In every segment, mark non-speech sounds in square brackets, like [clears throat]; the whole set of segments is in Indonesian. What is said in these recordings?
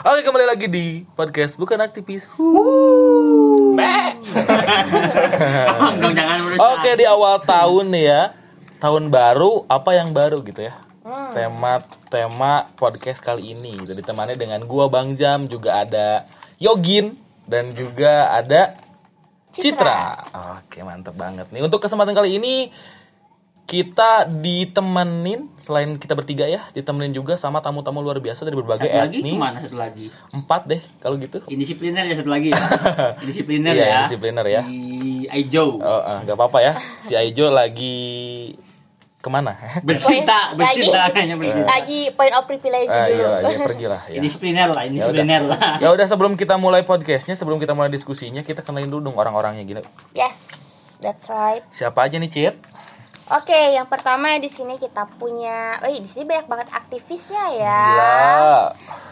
Oke kembali lagi di podcast bukan aktivis. [laughs] Oke di awal tahun nih ya, tahun baru apa yang baru gitu ya? Tema tema podcast kali ini gitu ditemani dengan gua Bang Jam juga ada Yogin dan juga ada Citra. Oke mantep banget nih. Untuk kesempatan kali ini kita ditemenin selain kita bertiga ya, ditemenin juga sama tamu-tamu luar biasa dari berbagai Satu lagi etnis. ke mana satu lagi? Empat deh kalau gitu. Indisipliner ya satu lagi ya. [laughs] Indisipliner Iya, ya. indisipliner ya. Si Aijo. Oh, eh, nggak apa-apa ya. Si Aijo lagi ke mana? [laughs] Bercinta, Lagi. bercinta kayaknya bercinta. lagi point of privilege Ah, dulu. iya, iya, [laughs] pergi lah ya. Indisipliner lah, Ya indisipliner lah. Ya udah sebelum kita mulai podcastnya, sebelum kita mulai diskusinya, kita kenalin dulu dong orang-orangnya gini. Yes, that's right. Siapa aja nih, Cit? Oke, yang pertama di sini kita punya, oh di sini banyak banget aktivisnya ya. Gila.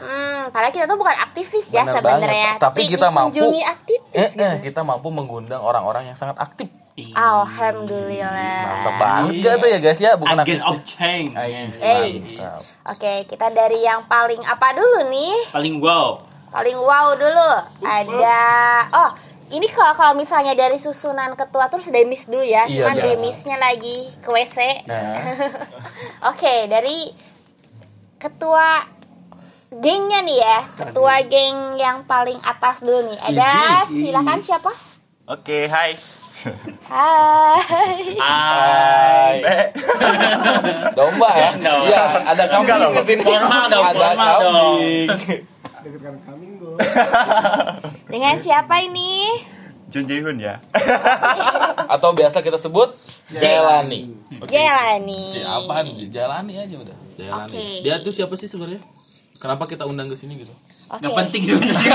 Hmm, padahal kita tuh bukan aktivis ya Bener sebenarnya, banget. Tapi kita mampu aktivis eh, gitu. eh, kita mampu mengundang orang-orang yang sangat aktif. Alhamdulillah. Mantap banget gak tuh ya guys ya, bukan Agent of aktivis. change. Ais, Ais. mantap. Oke, kita dari yang paling apa dulu nih? Paling wow. Paling wow dulu. Ada oh, ini kalau kalau misalnya dari susunan ketua terus demis dulu ya. Iya, Cuman iya. demisnya lagi ke WC. Nah, [laughs] Oke, dari ketua gengnya nih ya. Ketua geng yang paling atas dulu nih. Ada silakan siapa? Oke, hai. Hai. [laughs] Hai. [laughs] domba ya. Domba. Iya, ada kambing dong. di sini. Formal dong, ada formal dong. kambing. [laughs] Dengan siapa ini? Jun Jae Hoon ya. [laughs] Atau biasa kita sebut Jelani. Jelani. Siapa? Jalani aja udah. Jalani. Oke. Dia tuh siapa sih sebenarnya? Kenapa kita undang ke sini gitu? Oke. Gak penting [laughs] sebenarnya.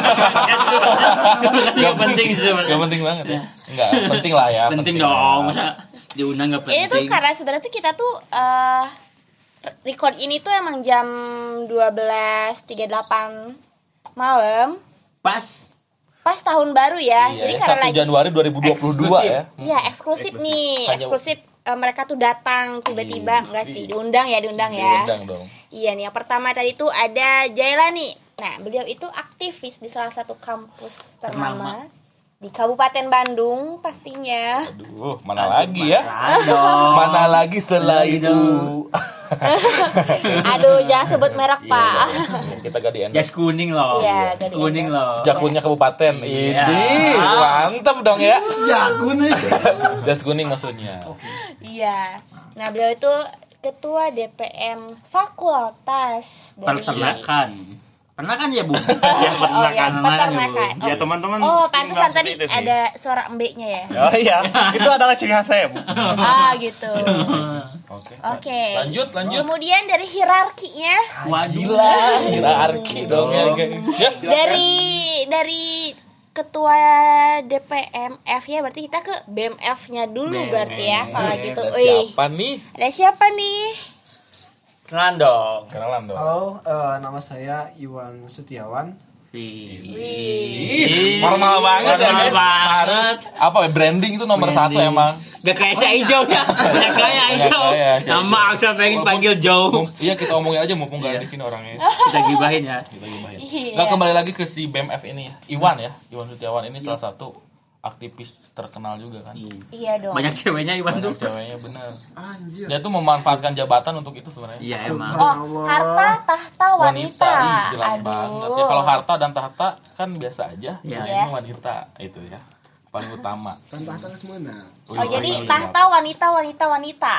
Gak penting Gak sebenarnya. penting banget ya? Enggak, penting lah ya. Penting dong. Masa diundang gak penting. Ini tuh karena sebenarnya tuh kita tuh eh record ini tuh emang jam 12.38 malam pas pas tahun baru ya. Iya, Jadi karena 1 lagi Januari 2022 Eksklusif. ya. Iya, eksklusif nih. Hanya- Eksklusif eh, mereka tuh datang tiba-tiba Iya. enggak sih diundang ya diundang ya. Diundang dong. Iya nih, yang pertama tadi tuh ada Jailani. Nah, beliau itu aktivis di salah satu kampus ternama di Kabupaten Bandung pastinya. Aduh, mana lagi ya? Aduh. Mana lagi selain [laughs] Aduh. itu? [laughs] Aduh, jangan sebut merek, Pak. Ya, kita gak di Jas kuning loh. Iya, di kuning loh. Jakunnya kabupaten. Iya. Ini mantap dong ya. Ya, kuning. [laughs] Jas kuning maksudnya. Iya. Nah, beliau itu ketua DPM Fakultas dari Peternakan. Pernah kan ya, Bu? [laughs] Oh ya, peternakan. peternakan. Ya, teman-teman. Oh, pantesan tadi ada suara embeknya ya. [laughs] Oh iya, itu adalah ciri khas saya, Bu. [laughs] Ah, gitu. Oke. Oke. Lanjut, lanjut. Kemudian dari hierarkinya Waduh. Gila, hierarki dong ya guys. Ya. dari dari ketua DPM F ya berarti kita ke BMF-nya dulu BMF. berarti ya kalau gitu. Ada siapa nih? ada siapa nih? Kenalan dong. Kenalan dong. Halo, eh, nama saya Iwan Setiawan. Wih. Ih, formal banget ya guys. banget. Harus apa ya branding itu nomor satu emang. Gak kayak si Ijo ya. Gak kayak Ijo. Nggak kayak si Nama Ijo. Aksa pengen Walaupun- panggil Joe. Mung- Iya kita omongin aja mumpung gak ada di sini orangnya. Kita gibahin ya. Kita gibahin. Iya. Nggak kembali lagi ke si BMF ini ya. Iwan ya. Iwan Setiawan ini salah satu aktivis terkenal juga kan. Iya dong. Banyak ceweknya Iwan tuh. Banyak ceweknya bener. Anjir. Dia tuh memanfaatkan jabatan untuk itu sebenarnya. Iya emang. Oh, harta tahta wanita. Ih, jelas Aduh. banget ya. Kalau harta dan tahta kan biasa aja. Iya. Ini wanita itu ya. Paling utama. Kan tahta semana. Oh, jadi iya, tahta wanita wanita wanita.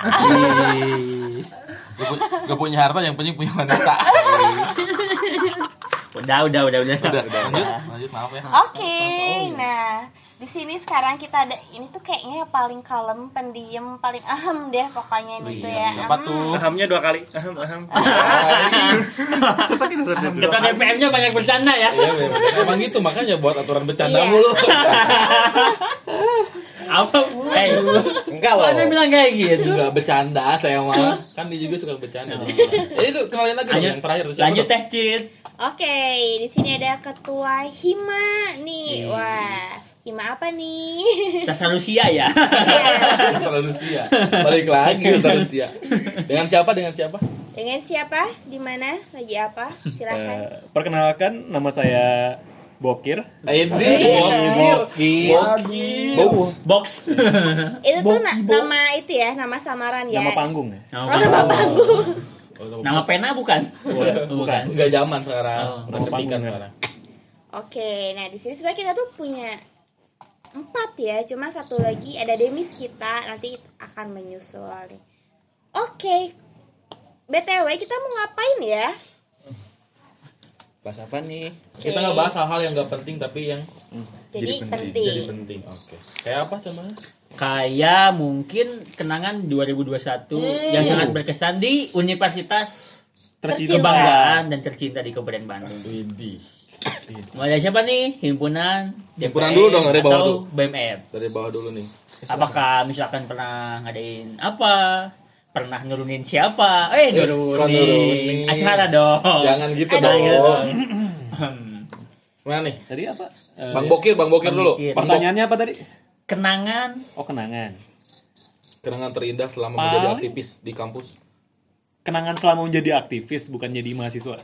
Gak, pu- gak punya harta yang penting punya wanita. Udah, udah, udah, udah. Udah, lanjut, lanjut maaf ya. Oke, nah di sini sekarang kita ada ini tuh kayaknya yang paling kalem, pendiam, paling ahem deh pokoknya ini Wih, tuh ya. Siapa Hmm. tuh? Ahamnya dua kali. Aham, aham. Seperti itu, seperti itu. Ketua DPM-nya banyak bercanda ya. Iya, bener. emang gitu makanya buat aturan bercanda Iya. mulu. [laughs] Apa? Eh, Enggak loh. Anda bilang kayak gitu? Enggak bercanda saya mah. Kan dia juga suka bercanda. Jadi itu kenalin lagi Lanjut, yang terakhir lanjut teh Cid. Oke, di sini ada ketua Hima nih. Wah, Hima apa nih? Sasa Rusia ya. Iya. Ultra Rusia. Balik lagi Ultra Rusia. Dengan siapa? Dengan siapa? Dengan siapa? Di mana? Lagi apa? Silakan. Eh, perkenalkan nama saya Bokir. Edi, Bokir. Box. Box. itu tuh na- nama itu ya, nama samaran ya. Nama panggung ya. Nama, Oh, nama panggung. Nama pena bukan? bukan. Enggak zaman sekarang. Oh, nama panggung. sekarang. Oke, nah di sini sebenarnya kita tuh punya empat ya, cuma satu lagi ada demis kita nanti akan menyusul nih. Oke, btw kita mau ngapain ya? Bahas apa nih? Kita nggak bahas hal-hal yang nggak penting tapi yang Jadi, jadi penting. penting. Oke. Kayak apa contohnya? Kayak mungkin kenangan 2021 yang sangat berkesan di Universitas Tercinta. Kebanggaan dan tercinta di Kabupaten Bandung. Widih. Mulai dari siapa nih? Himpunan, Himpunan DPR, dulu dong, dari bawah atau dulu. BMF. Dari bawah dulu nih. Apakah misalkan pernah ngadain apa? Pernah nurunin siapa? Eh, kok nurunin. nurunin? Acara dong. Jangan gitu Aduh. dong. Jangan gitu dong. [clears throat] Mana nih? Tadi apa? Eh, Bang Bokir, Bang Bokir Bang dulu. Bokir. Pertanyaannya apa tadi? Kenangan Oh kenangan. Kenangan terindah selama Paling- menjadi aktivis di kampus. Kenangan selama menjadi aktivis bukan jadi mahasiswa.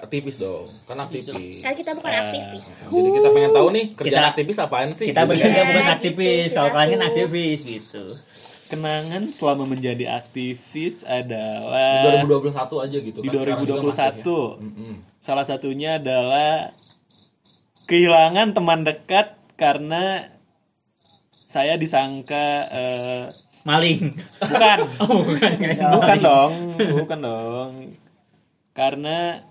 Aktivis dong, kan aktivis. Kan kita bukan Eh, aktivis. Jadi kita pengen tahu nih kerjaan Kita- aktivis apaan sih? kita Gitu. bertiga Iya, bukan gitu, aktivis, kita kalau kalian kan tuh. aktivis gitu. Kenangan selama menjadi aktivis Di adalah 2021 aja gitu di kan. sekarang juga 2021. masih ya. Salah satunya adalah kehilangan teman dekat karena saya disangka eh, Maling. bukan [laughs] Oh, bukan. bukan dong bukan dong karena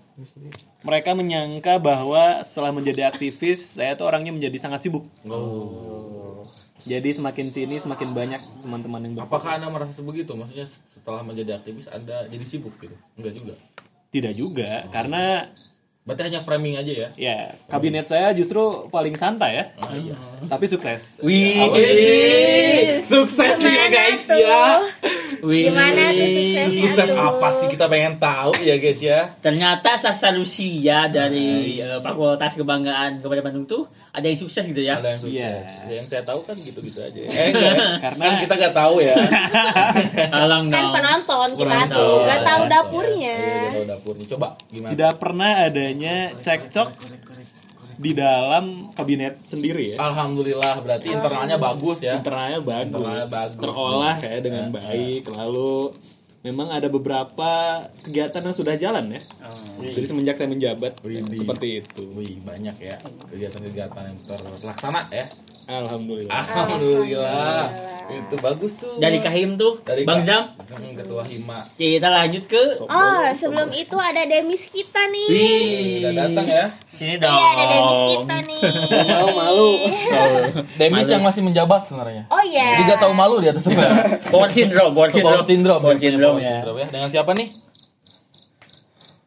mereka menyangka bahwa setelah menjadi aktivis saya tuh orangnya menjadi sangat sibuk Oh. jadi semakin sini semakin banyak teman-teman yang ber- Apakah Anda merasa begitu? Maksudnya setelah menjadi aktivis Anda jadi sibuk gitu? Enggak juga. tidak juga karena Berarti hanya framing aja ya. ya kabinet saya justru paling santai ya Ah, iya. tapi sukses Wih, Sukses juga Gimana guys tuh? ya. wih. Gimana tuh suksesnya Sukses tuh? apa sih kita pengen tahu ya guys ya. Ternyata Sastra Lucia dari eh, Fakultas Kebanggaan Kabupaten Bandung tuh ada yang sukses gitu ya. Ada yang sukses. Iya. Ya, yang saya tahu kan gitu-gitu aja. Eh enggak. ya? [laughs] Karena- kan kita nggak tahu ya. [laughs] Alang Kan penonton kita Penonton. tuh, gak tahu Iya, dapurnya. Iya, nggak tahu dapurnya. Coba gimana? tidak pernah adanya cekcok di dalam kabinet sendiri ya Alhamdulillah berarti internalnya bagus ya. internalnya bagus, Internalnya bagus. terolah kayak dengan baik lalu memang ada beberapa kegiatan yang sudah jalan ya Oh. jadi semenjak saya menjabat Wih, seperti itu Wih, banyak ya kegiatan-kegiatan yang terlaksana ya. alhamdulillah Alhamdulillah. Itu bagus tuh. Dari Kahim tuh, Dari Bang Zam, Hmm, Ketua Hima. kita lanjut ke Oh, sebelum itu ada demis kita nih. Wih, Udah datang ya. Sini dong. Iya, ada demis kita nih. Malu malu. Demis yang masih menjabat sebenarnya. Oh iya. Jadi gak tahu malu dia tuh sebenarnya. Born syndrome, born syndrome. Born syndrome. Born syndrome Born ya. syndrome ya. Dengan siapa nih?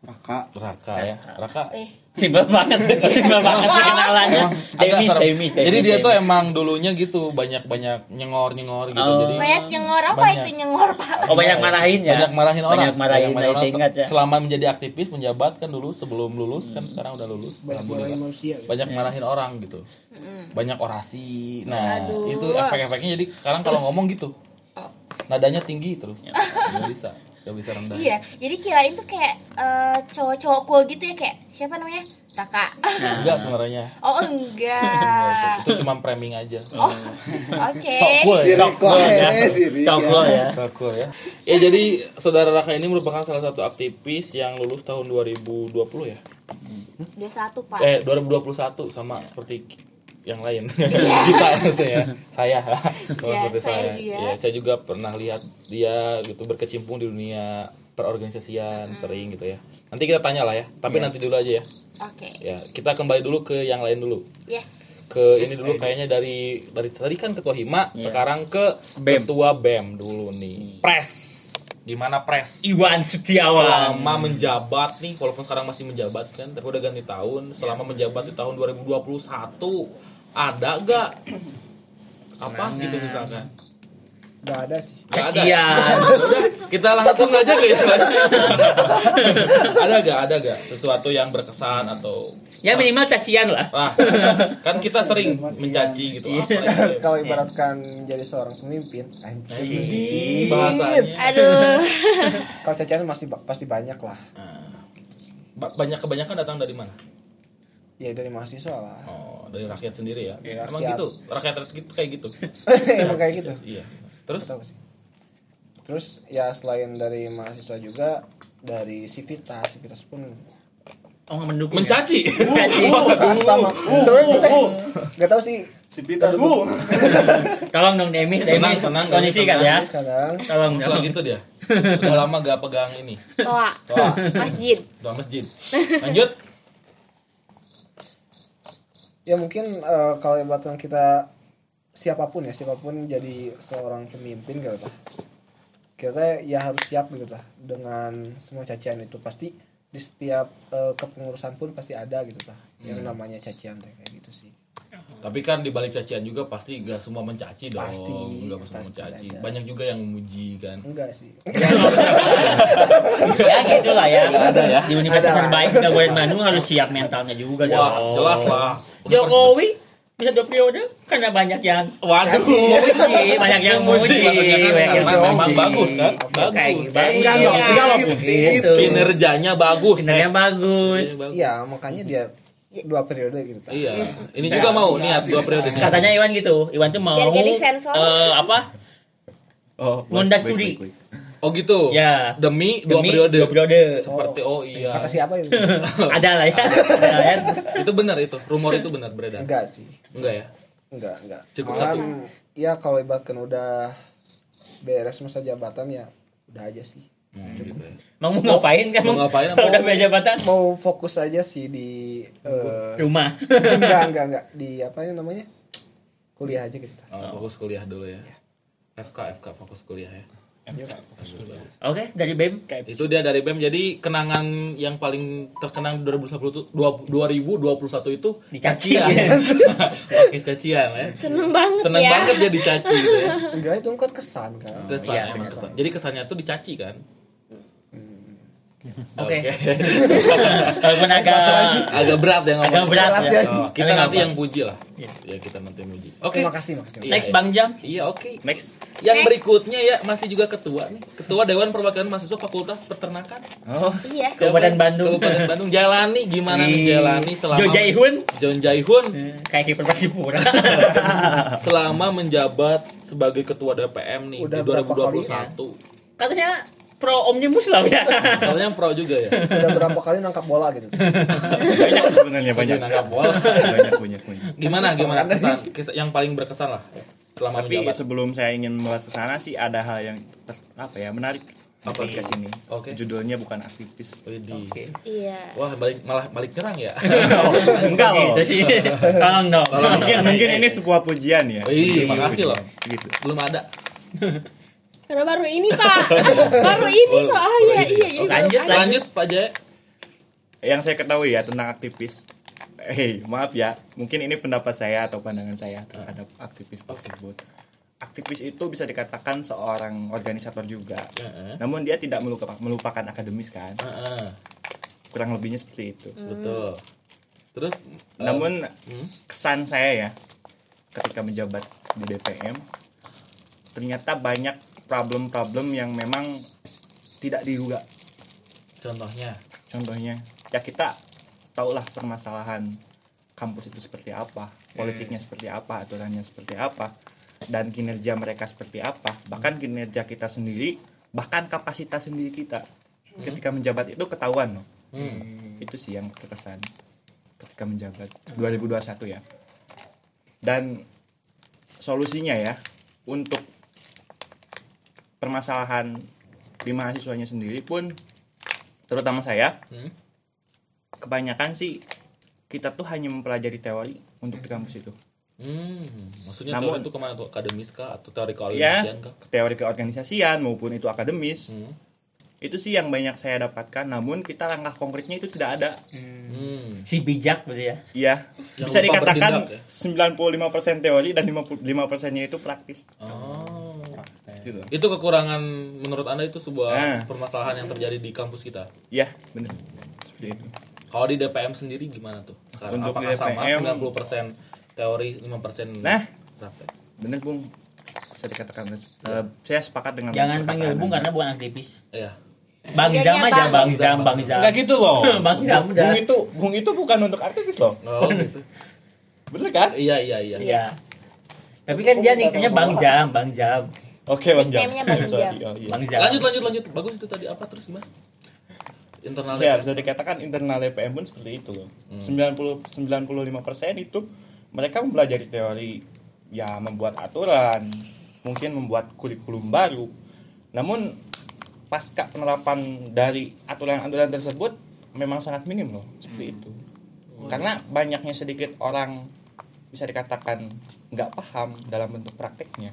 Raka. Raka ya. Raka. Eh, Simpel banget, [laughs] simpel banget kenalannya. Demis. Demis, Demis. Jadi dia tuh emang dulunya gitu banyak-banyak nyengor-nyengor gitu. Oh. Jadi banyak nyengor apa Banyak. itu nyengor, Pak? Oh, banyak marahin ya? Banyak marahin orang. Banyak marahin, Banyak saya ingat ya. Selama menjadi aktivis menjabat kan dulu sebelum lulus kan sekarang udah lulus. Banyak marahin manusia. banyak marahin orang gitu banyak orasi nah Aduh. itu efek-efeknya jadi sekarang kalau ngomong gitu nadanya tinggi terus. Nggak bisa nggak bisa rendah. Iya, jadi kirain tuh kayak eh, cowok-cowok cool gitu ya kayak siapa namanya? Raka. enggak sebenarnya Oh, [laughs] Enggak, itu cuma framing aja. Oh, oke. sok cool ya. Sok cool ya. [laughs] Sok cool ya. Sok cool ya. Ya jadi saudara Raka ini merupakan salah satu aktivis yang lulus tahun 2020 ya? Dia satu, Pak. eh 2021 sama seperti yang lain. [laughs] Kita maksudnya. Saya Sama Iya, seperti saya saya. juga. ya saya juga pernah lihat dia gitu berkecimpung di dunia perorganisasian sering gitu ya. Nanti kita tanya lah ya. Tapi nanti dulu aja ya. Oke. ya kita kembali dulu ke yang lain dulu. Yes. ke ini dulu kayaknya dari dari tadi kan ketua hima sekarang ke BEM. ketua bem dulu nih. Pres. Gimana pres? Iwan Setiawan. selama menjabat nih walaupun sekarang masih menjabat kan tapi udah ganti tahun selama menjabat di tahun 2021 ada gak apa Kenangan. gitu misalkan Gak ada sih. Nggak ada. Cacian. [laughs] Udah, kita langsung aja ke lain. ada gak, ada gak sesuatu yang berkesan atau Ya minimal cacian lah. Wah, kan kita sering mencaci gitu. Apa ya? [laughs] Kalau ibaratkan jadi seorang pemimpin, anjing. Ini bahasanya. Aduh. [laughs] Kalau cacian pasti pasti banyak lah. Nah, ba- banyak kebanyakan datang dari mana? Ya dari mahasiswa lah. Oh, dari rakyat sendiri ya. Emang rakyat. gitu, rakyat gitu kayak gitu. [laughs] Emang kayak gitu. Iya. Terus. Terus ya selain dari mahasiswa juga dari sivitas, sivitas pun Oh nggak mendukung. ya? mencaci. [laughs] Caci. [laughs] sama. Terus nggak tahu sih. Sipitas bu. Tolong dong Demis, Tenang, Demis. tenang, Kondisi kan ya. Kadang Tolong dong. gitu dia. Udah lama gak pegang ini. Toa. Wah, Masjid. doa masjid. Lanjut. Ya mungkin eh, kalau ibaratkan kita siapa pun ya siapa pun jadi seorang pemimpin gitu tah. kita ya harus siap gitu tah dengan semua cacian itu pasti di setiap eh, kepengurusan pun pasti ada gitu tah yang namanya cacian teh kayak gitu sih Tapi kan di balik cacian juga pasti gak semua mencaci dong. Pasti, Gak semua pasti mencaci. ada. Banyak juga yang memuji kan. enggak sih Ya gitu lah ya. Ada ya. Di universitas Ada. terbaik Kabupaten Bandung harus siap mentalnya juga Wah, dong. jelas lah. Jokowi bisa dua periode karena banyak yang Waduh. muji, banyak yang muji, Banyak yang banyak yang karena memang bagus kan? Kayak Bagus. bagus. Enggak loh, Iya. enggak loh. Gitu. Kinerjanya bagus. Kinerjanya eh. bagus. Iya, bagus. iya makanya dia dua periode gitu Iya. Ini juga mau niat dua periode. Katanya Iwan gitu, Iwan tuh mau Jadi-jadi sensor. eh, apa? Oh, Nunda baik, studi. Oh gitu. Ya. Demi dua Demi periode. Dua periode. Seperti oh iya. kata siapa itu [laughs] Ada lah ya. Ada lah ya. itu benar itu. Rumor itu benar beredar. enggak sih Enggak ya? enggak enggak Cukup Malahan, satu. ya kalau ibaratkan udah beres masa jabatan ya udah aja sih Hmm, gitu ya. Mau ngapain kan? Mau ngapain, Kalau [laughs] mau- udah punya jabatan? mau fokus aja sih di eh, Rumah. [laughs] enggak enggak enggak di apa ya namanya kuliah aja gitu Oh, fokus kuliah dulu ya. FK FK fokus kuliah ya. Oke, dari BEM. Itu dia dari BEM. Jadi kenangan yang paling terkenang di 2021 itu- dua- 2021 itu Dicaci. cacian. [laughs] Pakai cacian ya. Seneng banget Seneng ya. banget dia dicaci gitu ya. enggak itu kan kesan kan Kesan, Iya, emang kesan. Jadi kesannya tuh dicaci kan. Oke. Oke. [laughs] Walaupun agak Agak berat ya ngomong. agak berat Berat ya. ya. Oh, kita Tapi nanti nggak yang puji lah. Ya kita nanti puji. Oke. terima kasih makasih Iya, Next iya. Bang Jam. Iya oke. Next. Yang Next. berikutnya ya masih juga ketua nih. Ketua Dewan Perwakilan Mahasiswa Fakultas Peternakan. Oh, Iya. Kabupaten Bandung. Kabupaten Bandung. Jalani gimana nih Ih. Jalani selama Jo Jaihun. Jon Jaihun Eh, Kayak kiper Persipura. [laughs] selama menjabat sebagai ketua DPM nih Udah di berapa 2021. Katanya pro omnibus lah ya. Soalnya pro juga ya. udah berapa kali nangkap bola gitu banyak sebenarnya banyak. Nangkap bola. banyak, banyak, banyak. Gimana gimana kesan, kesan- yang paling berkesan lah selama Tapi menjabat. sebelum saya ingin membahas ke sana sih ada hal yang ter- apa ya menarik Apa podcast itu? ini. Oke. Judulnya bukan aktivis. Widih. Iya. Wah balik malah balik nyerang ya. [laughs] Enggak loh. Gitu sih. Tolong dong. Mungkin mungkin ini sebuah pujian ya. Wih, makasih loh. Gitu. Belum ada. Karena baru ini pak. [laughs] baru ini Oh, soalnya. baru ini. Iya. Jadi Lanjut. Lanjut Pak Jaya. Yang saya ketahui ya tentang aktivis. Eh, maaf ya. Mungkin ini pendapat saya atau pandangan saya terhadap aktivis tersebut. Aktivis itu bisa dikatakan seorang organisator juga. Heeh. Namun dia tidak melupakan, melupakan akademis kan. Heeh. Kurang lebihnya seperti itu. Betul. Terus eh, Namun hmm? kesan saya ya ketika menjabat di DPM ternyata banyak problem-problem yang memang tidak diduga. contohnya Contohnya ya kita tahulah permasalahan kampus itu seperti apa, politiknya seperti apa, aturannya seperti apa, dan kinerja mereka seperti apa. Bahkan kinerja kita sendiri, bahkan kapasitas sendiri kita ketika menjabat itu ketahuan loh. hmm. Itu sih yang terkesan ketika menjabat 2021 ya. Dan solusinya ya untuk permasalahan di mahasiswanya sendiri pun terutama saya Hmm? kebanyakan sih kita tuh hanya mempelajari teori untuk di kampus itu. Hmm. Maksudnya Namun- teori itu ke mana tuh? Akademis kah atau teori Ya, keorganisasian kah? teori keorganisasian maupun itu akademis. Hmm. Itu sih yang banyak saya dapatkan, namun kita langkah konkretnya itu tidak ada. Hmm. Si bijak berarti ya. Iya, bisa dikatakan bertindak ya? 95% teori dan 55%-nya itu praktis. Oh. Gitu Itu kekurangan menurut Anda itu sebuah Ah. permasalahan yang terjadi di kampus kita. ya bener seperti itu Kalau di DPM sendiri gimana tuh? Sekarang Untuk apakah di sama DPM 90% teori, 5% Nah. praktek? bener bung bisa dikatakan eh, saya sepakat dengan Jangan panggil Bung karena bukan aktivis. Iya. Bang Manggilnya Zam aja, Bang. Bang Zam, Bang Zam. Enggak gitu loh [laughs] Bang Zam udah. Bung itu Bung itu bukan untuk aktivis loh Oh [laughs] gitu. bener kan iya iya iya. Iya. Tapi kan dia nikahnya Bang Jam, Bang Jam. Oke bang Jam Bang Jam. oh, iya. Bang Jam. Lanjut lanjut lanjut. Bagus itu tadi apa terus gimana? Internal Ya, bisa dikatakan internal DPM pun seperti itu loh. Hmm. 90 95% itu mereka mempelajari teori ya membuat aturan, mungkin membuat kurikulum baru. Namun pasca penerapan dari aturan-aturan tersebut memang sangat minim loh, seperti itu. Karena banyaknya sedikit orang bisa dikatakan nggak paham dalam bentuk prakteknya.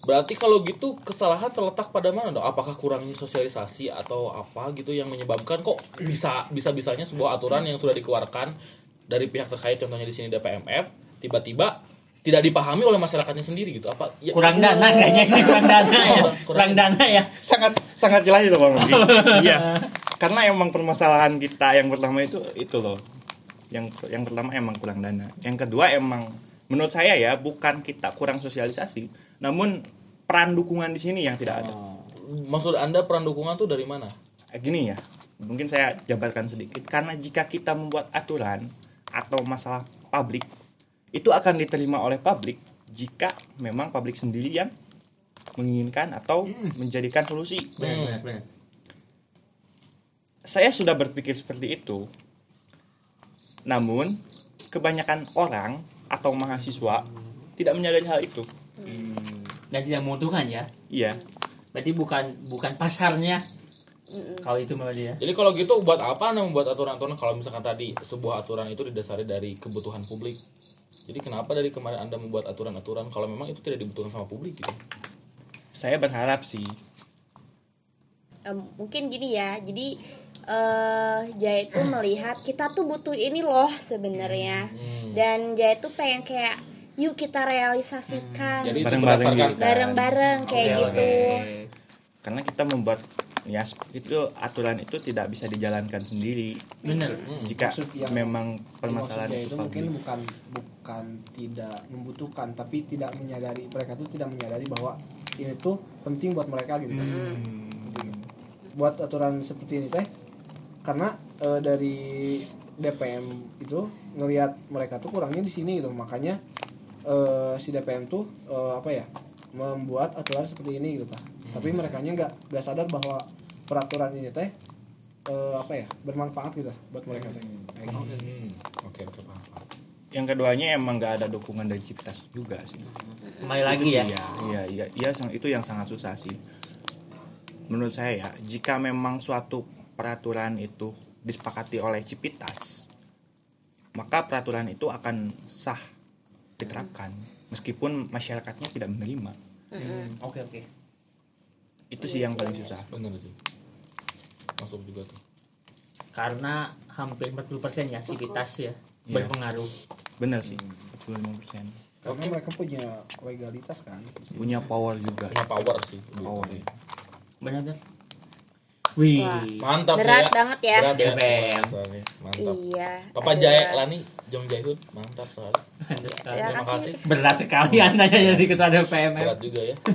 Berarti kalau gitu kesalahan terletak pada mana dong? Apakah kurangnya sosialisasi atau apa gitu yang menyebabkan kok bisa bisa bisanya sebuah aturan yang sudah dikeluarkan dari pihak terkait contohnya di sini DPMF tiba-tiba tidak dipahami oleh masyarakatnya sendiri gitu? Apa ya, Kurang dana kayaknya ini kurang dana ya. Kurang- Kurang dana. ya. sangat sangat jelas itu Bang [laughs] iya. Karena emang permasalahan kita yang pertama itu itu loh. Yang yang pertama emang kurang dana. Yang kedua emang menurut saya ya bukan kita kurang sosialisasi namun peran dukungan di sini yang tidak ada. Maksud anda peran dukungan tuh dari mana? Eh, gini ya mungkin saya jabarkan sedikit. Karena jika kita membuat aturan atau masalah publik itu akan diterima oleh publik jika memang publik sendiri yang menginginkan atau menjadikan solusi. Benar. saya sudah berpikir seperti itu. Namun, kebanyakan orang atau mahasiswa tidak menyadari hal itu. Dan tidak membutuhkan ya. Iya, Berarti bukan bukan pasarnya. Kalau itu menurut dia. jadi kalau gitu buat apa anda membuat aturan-aturan kalau misalkan tadi sebuah aturan itu didasari dari kebutuhan publik jadi kenapa dari kemarin anda membuat aturan-aturan kalau memang itu tidak dibutuhkan sama publik gitu saya berharap sih. Em, mungkin gini ya jadi eh Jaya itu melihat kita tuh butuh ini loh sebenarnya Hmm. Dan Jaya itu pengen kayak yuk kita realisasikan. Itu Bareng-bareng gitu. bareng-bareng kayak Oke, gitu. Karena kita membuat ya itu aturan itu tidak bisa dijalankan sendiri. Benar. jika Maksud yang- memang permasalahan itu itu mungkin bukan bukan tidak membutuhkan tapi tidak menyadari mereka tuh tidak menyadari bahwa ini tuh penting buat mereka gitu. Kan. buat aturan seperti ini teh karena eh, dari DPM itu ngelihat mereka tuh kurangnya di sini gitu makanya eh, si DPM tuh eh, apa ya membuat aturan seperti ini gitu tah tapi mereka nggak nggak sadar bahwa peraturan ini teh eh, apa ya bermanfaat gitu buat mereka teh gitu. Hmm, oke oke paham paham. Yang keduanya emang nggak ada dukungan dari Ciptas juga sih. Kembali lagi ya. sih, Iya, iya, iya, sang- itu yang sangat susah sih. Menurut saya ya, jika memang suatu peraturan itu disepakati oleh Cipitas, maka peraturan itu akan sah diterapkan meskipun masyarakatnya tidak menerima. Hmm, Oke oke. Itu sih yang paling susah. bener sih masuk juga tuh Karena hampir 40% ya sivitas ya Iya. berpengaruh. Benar sih, 45%. karena mereka punya legalitas kan Punya power juga. punya power sih Power. utama. Benar benar. Wih. Wah. mantap Berat ya. banget ya. berat ya DPM. bahasanya. mantap iya Papa. Jaya Lani Jong Jaihun mantap sekali Terima terima kasih. kasih Berat sekali anda jadi ketua DPM. berat juga ya [laughs]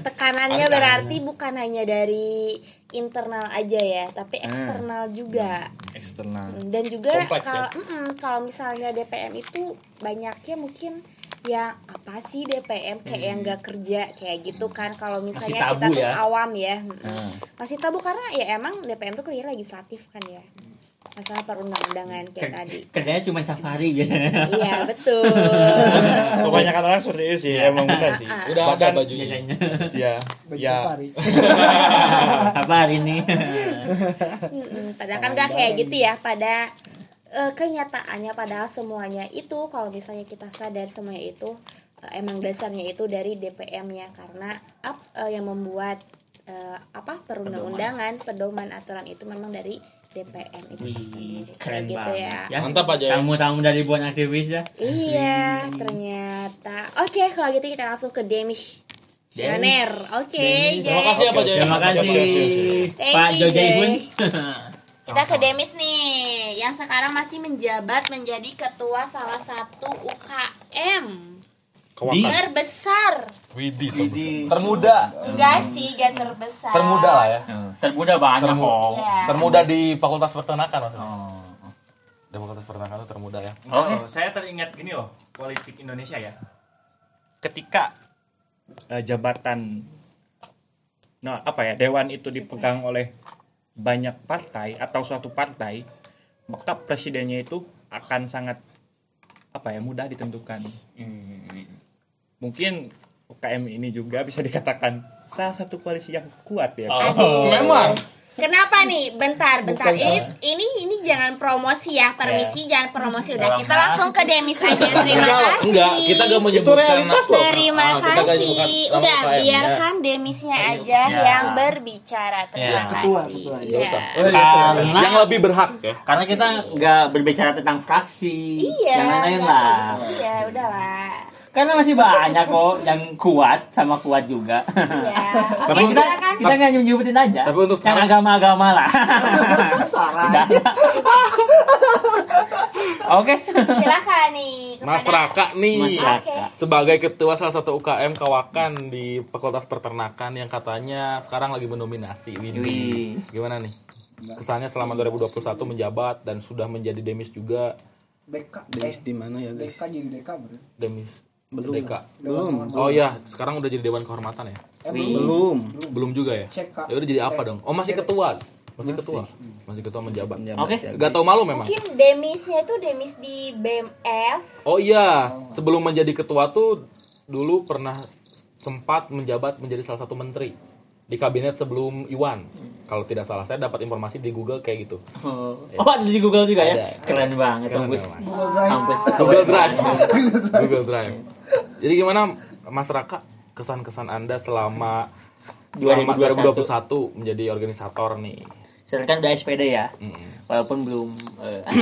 tekanannya berarti bukan hanya dari internal aja ya tapi Ah. eksternal juga Eksternal. dan juga ya? kalau mm-mm, kalau misalnya DPM itu banyaknya mungkin ya apa sih DPM kayak yang gak kerja kayak gitu kan. Kalau misalnya tabu kita tuh ya? awam ya. Mm-mm. Nah, masih tabu karena ya emang DPM tuh kerja legislatif kan ya. Masalah perundang-undangan kayak tadi. Kerjanya cuma safari biasanya. iya [laughs] betul. Kebanyakan orang seperti itu sih, emang benar sih. [laughs] udah ada Bahkan bajunya? Ya, baju ya. safari. Apa hari ini? Padahal kan gak kayak gitu ya pada eh, kenyataannya padahal semuanya itu kalau misalnya kita sadar semuanya itu eh, emang dasarnya itu dari DPM-nya karena ap, eh, yang membuat eh, apa perundang-undangan pedoman aturan itu memang dari DPM itu Wih, sendiri keren gitu banget. ya. Mantap aja ya. Tamu-tamu dari buan aktivis ya. Iya, ternyata. Oke, kalau gitu kita langsung ke Demish Visioner. Oke, Terima Jay. kasih ya, Pak Jay. Terima kasih Pak Jojo. [laughs] Kita ke Demis nih, yang sekarang masih menjabat menjadi ketua salah satu UKM Kawakan. terbesar. Widih, terbesar. termuda. Enggak sih, gak terbesar. Termuda lah ya. Termuda banyak Termu- kok. Iya. Termuda di Fakultas Peternakan maksudnya. Oh. Di Fakultas Peternakan itu termuda ya. Oh, saya teringat gini loh, politik Indonesia ya. Ketika eh, jabatan nah apa ya, dewan itu dipegang oleh banyak partai atau suatu partai, maka presidennya itu akan sangat apa ya, mudah ditentukan. Mungkin UKM ini juga bisa dikatakan salah satu koalisi yang kuat ya. Oh. Memang. Kenapa nih? Bentar, bentar. Ini ini ini jangan promosi ya, permisi jangan promosi. Udah kita langsung ke Demis aja. Terima kasih. Enggak, kita gak menyebutkan realitas nama. Terima Ah, kasih. Udah, ya. biarkan Demisnya aja Ya. yang berbicara. Terima Ya. Ketua, kasih. ketua. Iya. Karena Yang lebih berhak ya. karena kita nggak berbicara tentang fraksi, Iya. yang lain-lain lah. Iya, udahlah. Karena masih banyak kok yang kuat sama kuat juga. Iya. [laughs] Tapi kita kita nggak nyebutin aja. Tapi untuk yang sekarang- agama-agama lah. [laughs] Udah. [laughs] Oke. Silakan nih. Mas Raka nih. Mas Raka. Oke. Sebagai ketua salah satu UKM Kawakan di Fakultas Peternakan yang katanya sekarang lagi mendominasi. Wih. Widih. Gimana nih? Kesannya selama 2021 menjabat dan sudah menjadi demis juga DK Demis eh, di mana ya guys? DK jadi bro demis Belum. DK. Belum. Oh iya, sekarang udah jadi dewan kehormatan ya? eh. Belum. Belum juga ya? Cek, Kak. Ya udah jadi apa dong? Oh masih ketua. Masih ketua. Masih ketua menjabat. Oke. ya, Gak tau malu memang. Mungkin demisnya itu demis di BMF. Oh iya, sebelum menjadi ketua tuh dulu pernah sempat menjabat menjadi salah satu menteri di kabinet sebelum Iwan. Kalau tidak salah saya dapat informasi di Google kayak gitu. Oh, oh, ada di Google juga ya? Keren banget, Keren kampus. memang. Kampus. Google Drive. Google Drive. [laughs] Jadi gimana Mas Raka kesan-kesan Anda selama selama 2021 2021 menjadi organisator nih? Saya kan udah SPD ya. Mm-mm. Walaupun belum eh, [coughs]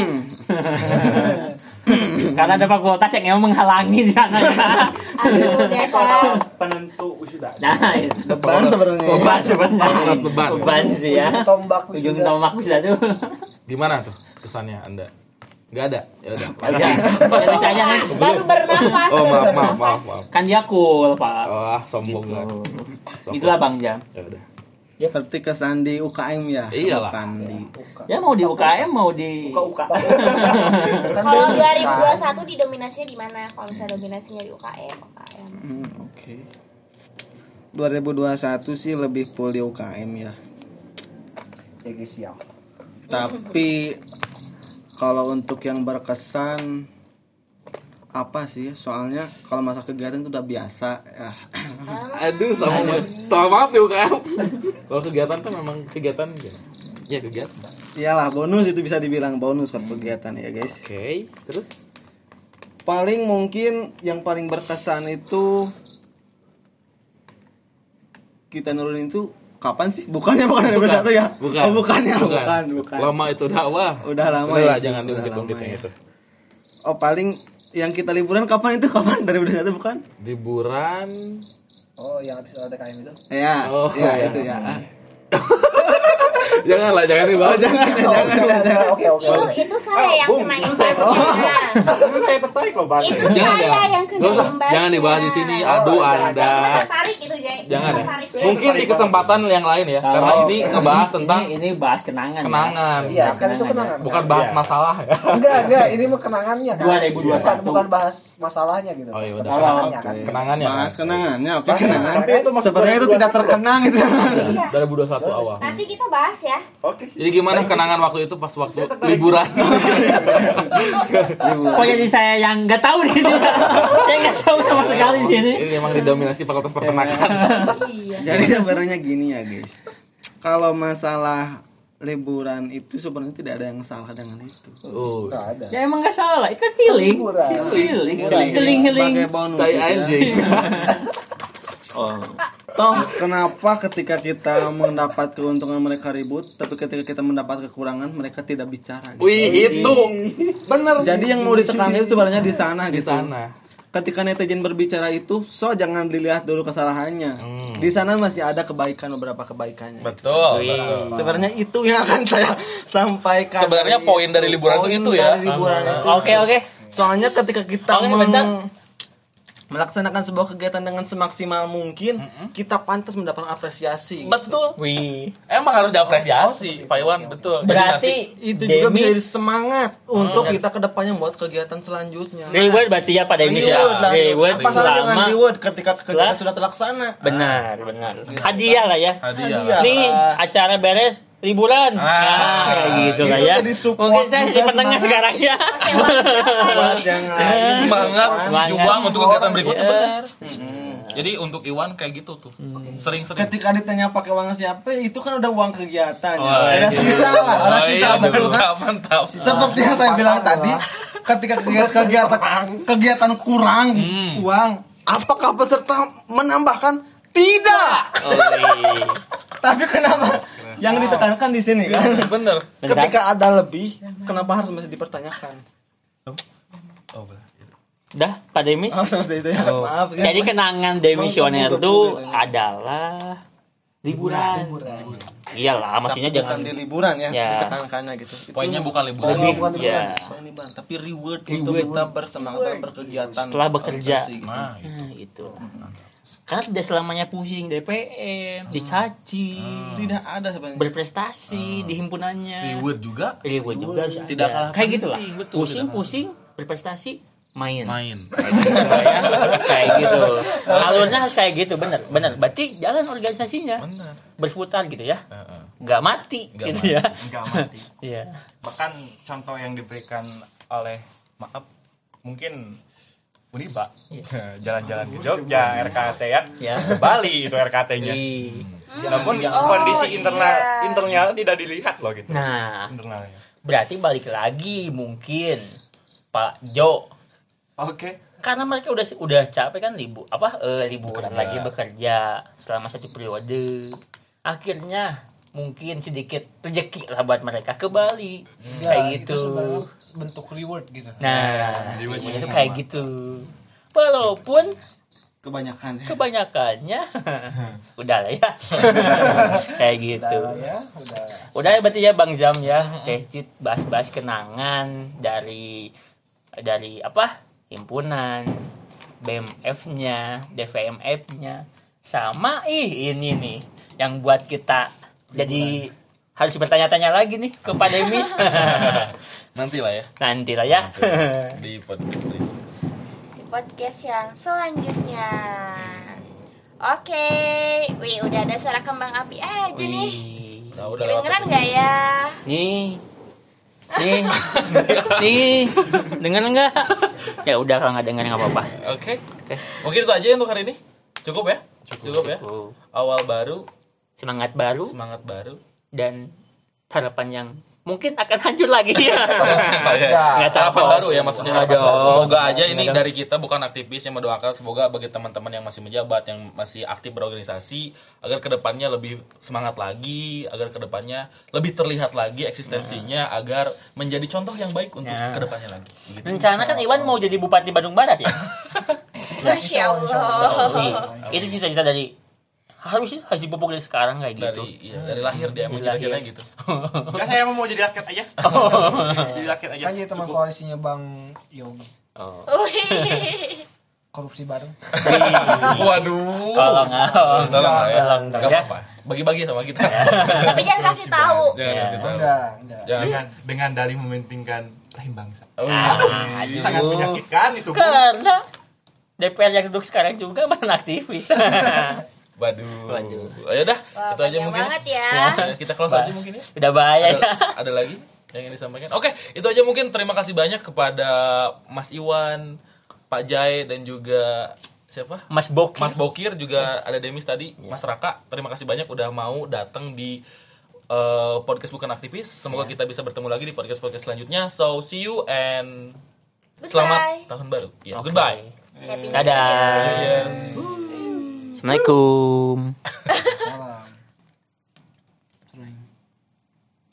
[laughs] Karena ada fakultas yang emang menghalangi di sana ya. Aduh, [laughs] penentu wisuda. Nah, itu. Beban sebenarnya. Beban sebenarnya. Beban, beban. Beban sih ya. Ujung tombak Ujung wisuda. tombak tuh. Gimana tuh kesannya Anda? Gak ada? Ya udah. Indonesia kan. [laughs] Baru bernafas. Oh maaf maaf maaf maaf. Kan dia cool, Pak. Oh, ah, sombong Gitu. banget. Sombong. Itulah Bang Jam. Ya udah. Seperti kesan di UKM ya. Iyalah. Bukan di Ya mau di UKM mau di. [laughs] Kan Kalau Demis, 2021 di dominasinya di mana? Kalau misalnya dominasinya di UKM, UKM. Hmm, oke. 2021 sih lebih full di UKM ya. ya guys ya Tapi kalau untuk yang berkesan apa sih? Soalnya kalau masa kegiatan itu udah biasa ya. [clears throat] Aduh, sama sama banget nih UKM. Soal kegiatan tuh memang kegiatan ya. Ya kegiatan. Iyalah bonus itu bisa dibilang bonus kalau kegiatan ya guys. Oke, terus Paling mungkin yang paling berkesan itu kita nurunin itu kapan sih? Bukannya bukan dari satu ya? bukan. Oh, bukannya, bukan, bukan. Lama itu dakwah. Udah lama Udah lah, ya? jangan diungkit-ungkit yang ya. itu. Oh, paling yang kita liburan kapan itu? Kapan? Dari udah satu bukan? Liburan oh yang habis LDKM itu Ya, Oh, ya, iya. itu ya. [laughs] jangan lah, jangan dibahas. jangan. Oh, oke oke Itu itu saya yang kena imbasnya. Tapi saya tertarik loh bahas. Itu Jangan, saya jangan. yang kena imbasnya. jangan dibahas di sini. Aduh, Anda. Tertarik itu, Jay. Jangan ya. Mungkin di kesempatan yang lain ya, karena ini ngebahas tentang ini, ini bahas kenangan. ya. kenangan. iya kan itu kenangan Bukan kan? bahas Iya. masalah ya. enggak enggak ini mah kenangannya kan 2021. bukan bukan bahas masalahnya gitu Oh, iya udah. kenangannya kan. Kenangannya, Bahas kenangannya, oke kenangan. Tapi itu Sebenarnya itu tidak terkenang gitu. Iya. 2021 awal. Nanti kita bahas ya. Oke. Jadi gimana kenangan waktu itu pas waktu liburan? [laughs] Kok jadi saya yang nggak tahu di sini? saya nggak tahu sama sekali di sini. Ini memang didominasi fakultas peternakan. Iya. Jadi sebenarnya gini ya guys. Kalau masalah liburan itu sebenarnya tidak ada yang salah dengan itu. Oh, enggak ada Ya emang nggak salah, itu kan healing. Liburan. Healing, Healing. healing, healing. Sebagai bonus. tai gitu ya. anjing. [laughs] Oh. Toh kenapa ketika kita mendapat keuntungan mereka ribut, tapi ketika kita mendapat kekurangan mereka tidak bicara. gitu. Wih, itu. Bener. Jadi yang mau ditekan itu sebenarnya di sana di gitu. sana. ketika netizen berbicara itu so jangan dilihat dulu kesalahannya Hmm. di sana masih ada kebaikan beberapa kebaikannya Betul, betul. sebenarnya itu yang akan saya sampaikan Sebenarnya poin dari liburan Poin itu itu ya. dari liburan itu Oke oke. soalnya ketika kita Oke, meng- bentar. Melaksanakan sebuah kegiatan dengan semaksimal mungkin kita pantas mendapat apresiasi Betul. Wih. Emang harus diapresiasi, Pak Iwan, betul. Jadi Berarti itu juga bisa jadi Demis semangat untuk kita ke depannya buat kegiatan selanjutnya reward berarti ya Pak Demis ya. Reward apa salah dengan reward ketika kegiatan sudah terlaksana benar benar. Hadiah lah ya. Hadiah. Hadiah. Nih acara beres liburan. Ah, Ah, kayak gitu lah ya. Mungkin saya di tengah sekarang ya. [laughs] semangat Semangat. juang untuk kegiatan berikutnya Iya. benar. Jadi untuk Iwan kayak gitu tuh. Sering-sering. ketika ditanya pakai uang siapa itu kan udah uang kegiatan ya. Ada iya. sisa lah ada Oh, sisa iya, betul kan mantap, mantap. seperti yang saya bilang tadi ketika kegiatan kegiatan, kegiatan kurang Hmm. uang apakah peserta menambahkan tidak Oh, iya. tapi kenapa yang ditekankan di sini kan Bener. Bentar. ketika ada lebih kenapa harus masih dipertanyakan Oh, bener. Dah, Pak Demis. oh seperti itu ya Oh. maaf ya Jadi kenangan demisioner itu adalah liburan. Iyalah, maksudnya bukan jangan di liburan ya, Ya. ditekankannya gitu Itu Poinnya bukan liburan. lebih bukan liburan. ya bukan liburan, tapi reward, untuk Reward. kita bersemangat berkegiatan setelah bekerja. Gitu. Nah, Nah, itu. Karena tidak selamanya pusing DPM, dicaci, tidak ada sebenarnya berprestasi di himpunannya. reward juga Reward juga harus Tidak ada. kalah kayak gitu lah. betul, Pusing, pusing, berprestasi, main. main. [laughs] Ya, kayak gitu. Alurnya harus kayak gitu, bener, bener. Berarti jalan organisasinya Bener. berputar gitu ya, Heeh. nggak mati Nggak gitu mati. ya. nggak mati [laughs] Iya. bahkan contoh yang diberikan oleh maaf mungkin Uniba. [laughs] Jalan-jalan ke Jogja RKT ya. Ya. ke Bali itu RKT-nya namun Oh, kondisi iya. internal internal tidak dilihat loh gitu. Nah, internalnya. berarti balik lagi mungkin Pak Jo. Oke. Karena mereka udah udah capek kan libu apa eh, liburan lagi bekerja selama satu periode. Akhirnya mungkin sedikit rezeki lah buat mereka ke Bali. Kayak gitu. sebenarnya bentuk reward gitu. Nah itu kayak gitu. Walaupun kebanyakan. ya. kebanyakannya [laughs] udah lah ya. [laughs] Kayak gitu. Udah ya udah udah ya berarti ya Bang Zam ya. Teh Cit bahas-bahas kenangan dari dari apa? Himpunan BMF-nya DVMF-nya sama ih ini nih yang buat kita jadi harus bertanya-tanya lagi nih ke Pak Demis [laughs] Nanti lah ya nanti lah ya di podcast berikutnya. di podcast yang selanjutnya. Oke, wih udah ada suara kembang api aja nih. Wih. Nah, udah. Kedengeran nggak ya? nih nih [laughs] nih denger nggak ya udah kalau nggak denger nggak apa-apa Oke. Oke. Mungkin itu aja untuk hari ini. Cukup ya? Cukup, ya. Cukup. Awal baru, semangat baru semangat baru. dan harapan yang mungkin akan hancur lagi [laughs] ya. Nggak tahu. Harapan baru ya maksudnya harapan baru. Semoga aja ini dari kita bukan aktivis yang mendoakan semoga bagi teman-teman yang masih menjabat yang masih aktif berorganisasi agar ke depannya lebih semangat lagi agar ke depannya lebih terlihat lagi eksistensinya agar menjadi contoh yang baik untuk Nah. ke depannya lagi. Begitu. Rencana kan Iwan mau jadi bupati Bandung Barat ya. [laughs] Masya Allah. Wih, itu cita-cita dari harus harus dipupuk dari sekarang kayak gitu. dari iya, dari lahir dia [laughs] emang Dari cita-citanya lahir. gitu. Enggak saya mau jadi rakyat aja [laughs] [laughs] jadi rakyat aja kan jadi teman koalisinya bang Yogi Oh. Korupsi bareng Waduh. Tolong, tolong, Tolong lah ya. tolong, Gak ya. apa-apa. Bagi-bagi sama kita. Tapi jangan kasih tahu. Jangan Ya. kasih tahu. Jangan. dengan dengan dalih mementingkan rahim bangsa Oh, Aduh. sangat menyakitkan itu Karena DPR yang duduk sekarang juga mantan aktivis. Waduh. Waduh. Ayo dah, Wah, itu aja mungkin. banget ya. [laughs] Ya, kita close aja mungkin ya. Udah bahaya ya. Ada, ada lagi yang ingin disampaikan? Oke, itu aja mungkin. Terima kasih banyak kepada Mas Iwan, Pak Jai dan juga siapa? Mas Boki. Mas Bokir juga ada Demis tadi, Mas Raka. Terima kasih banyak udah mau datang di eh, podcast bukan aktivis. Semoga kita bisa bertemu lagi di podcast podcast selanjutnya. So see you and Goodbye. selamat tahun baru. Ya, Oke. goodbye. Happy New Dadah. Assalamualaikum. [laughs]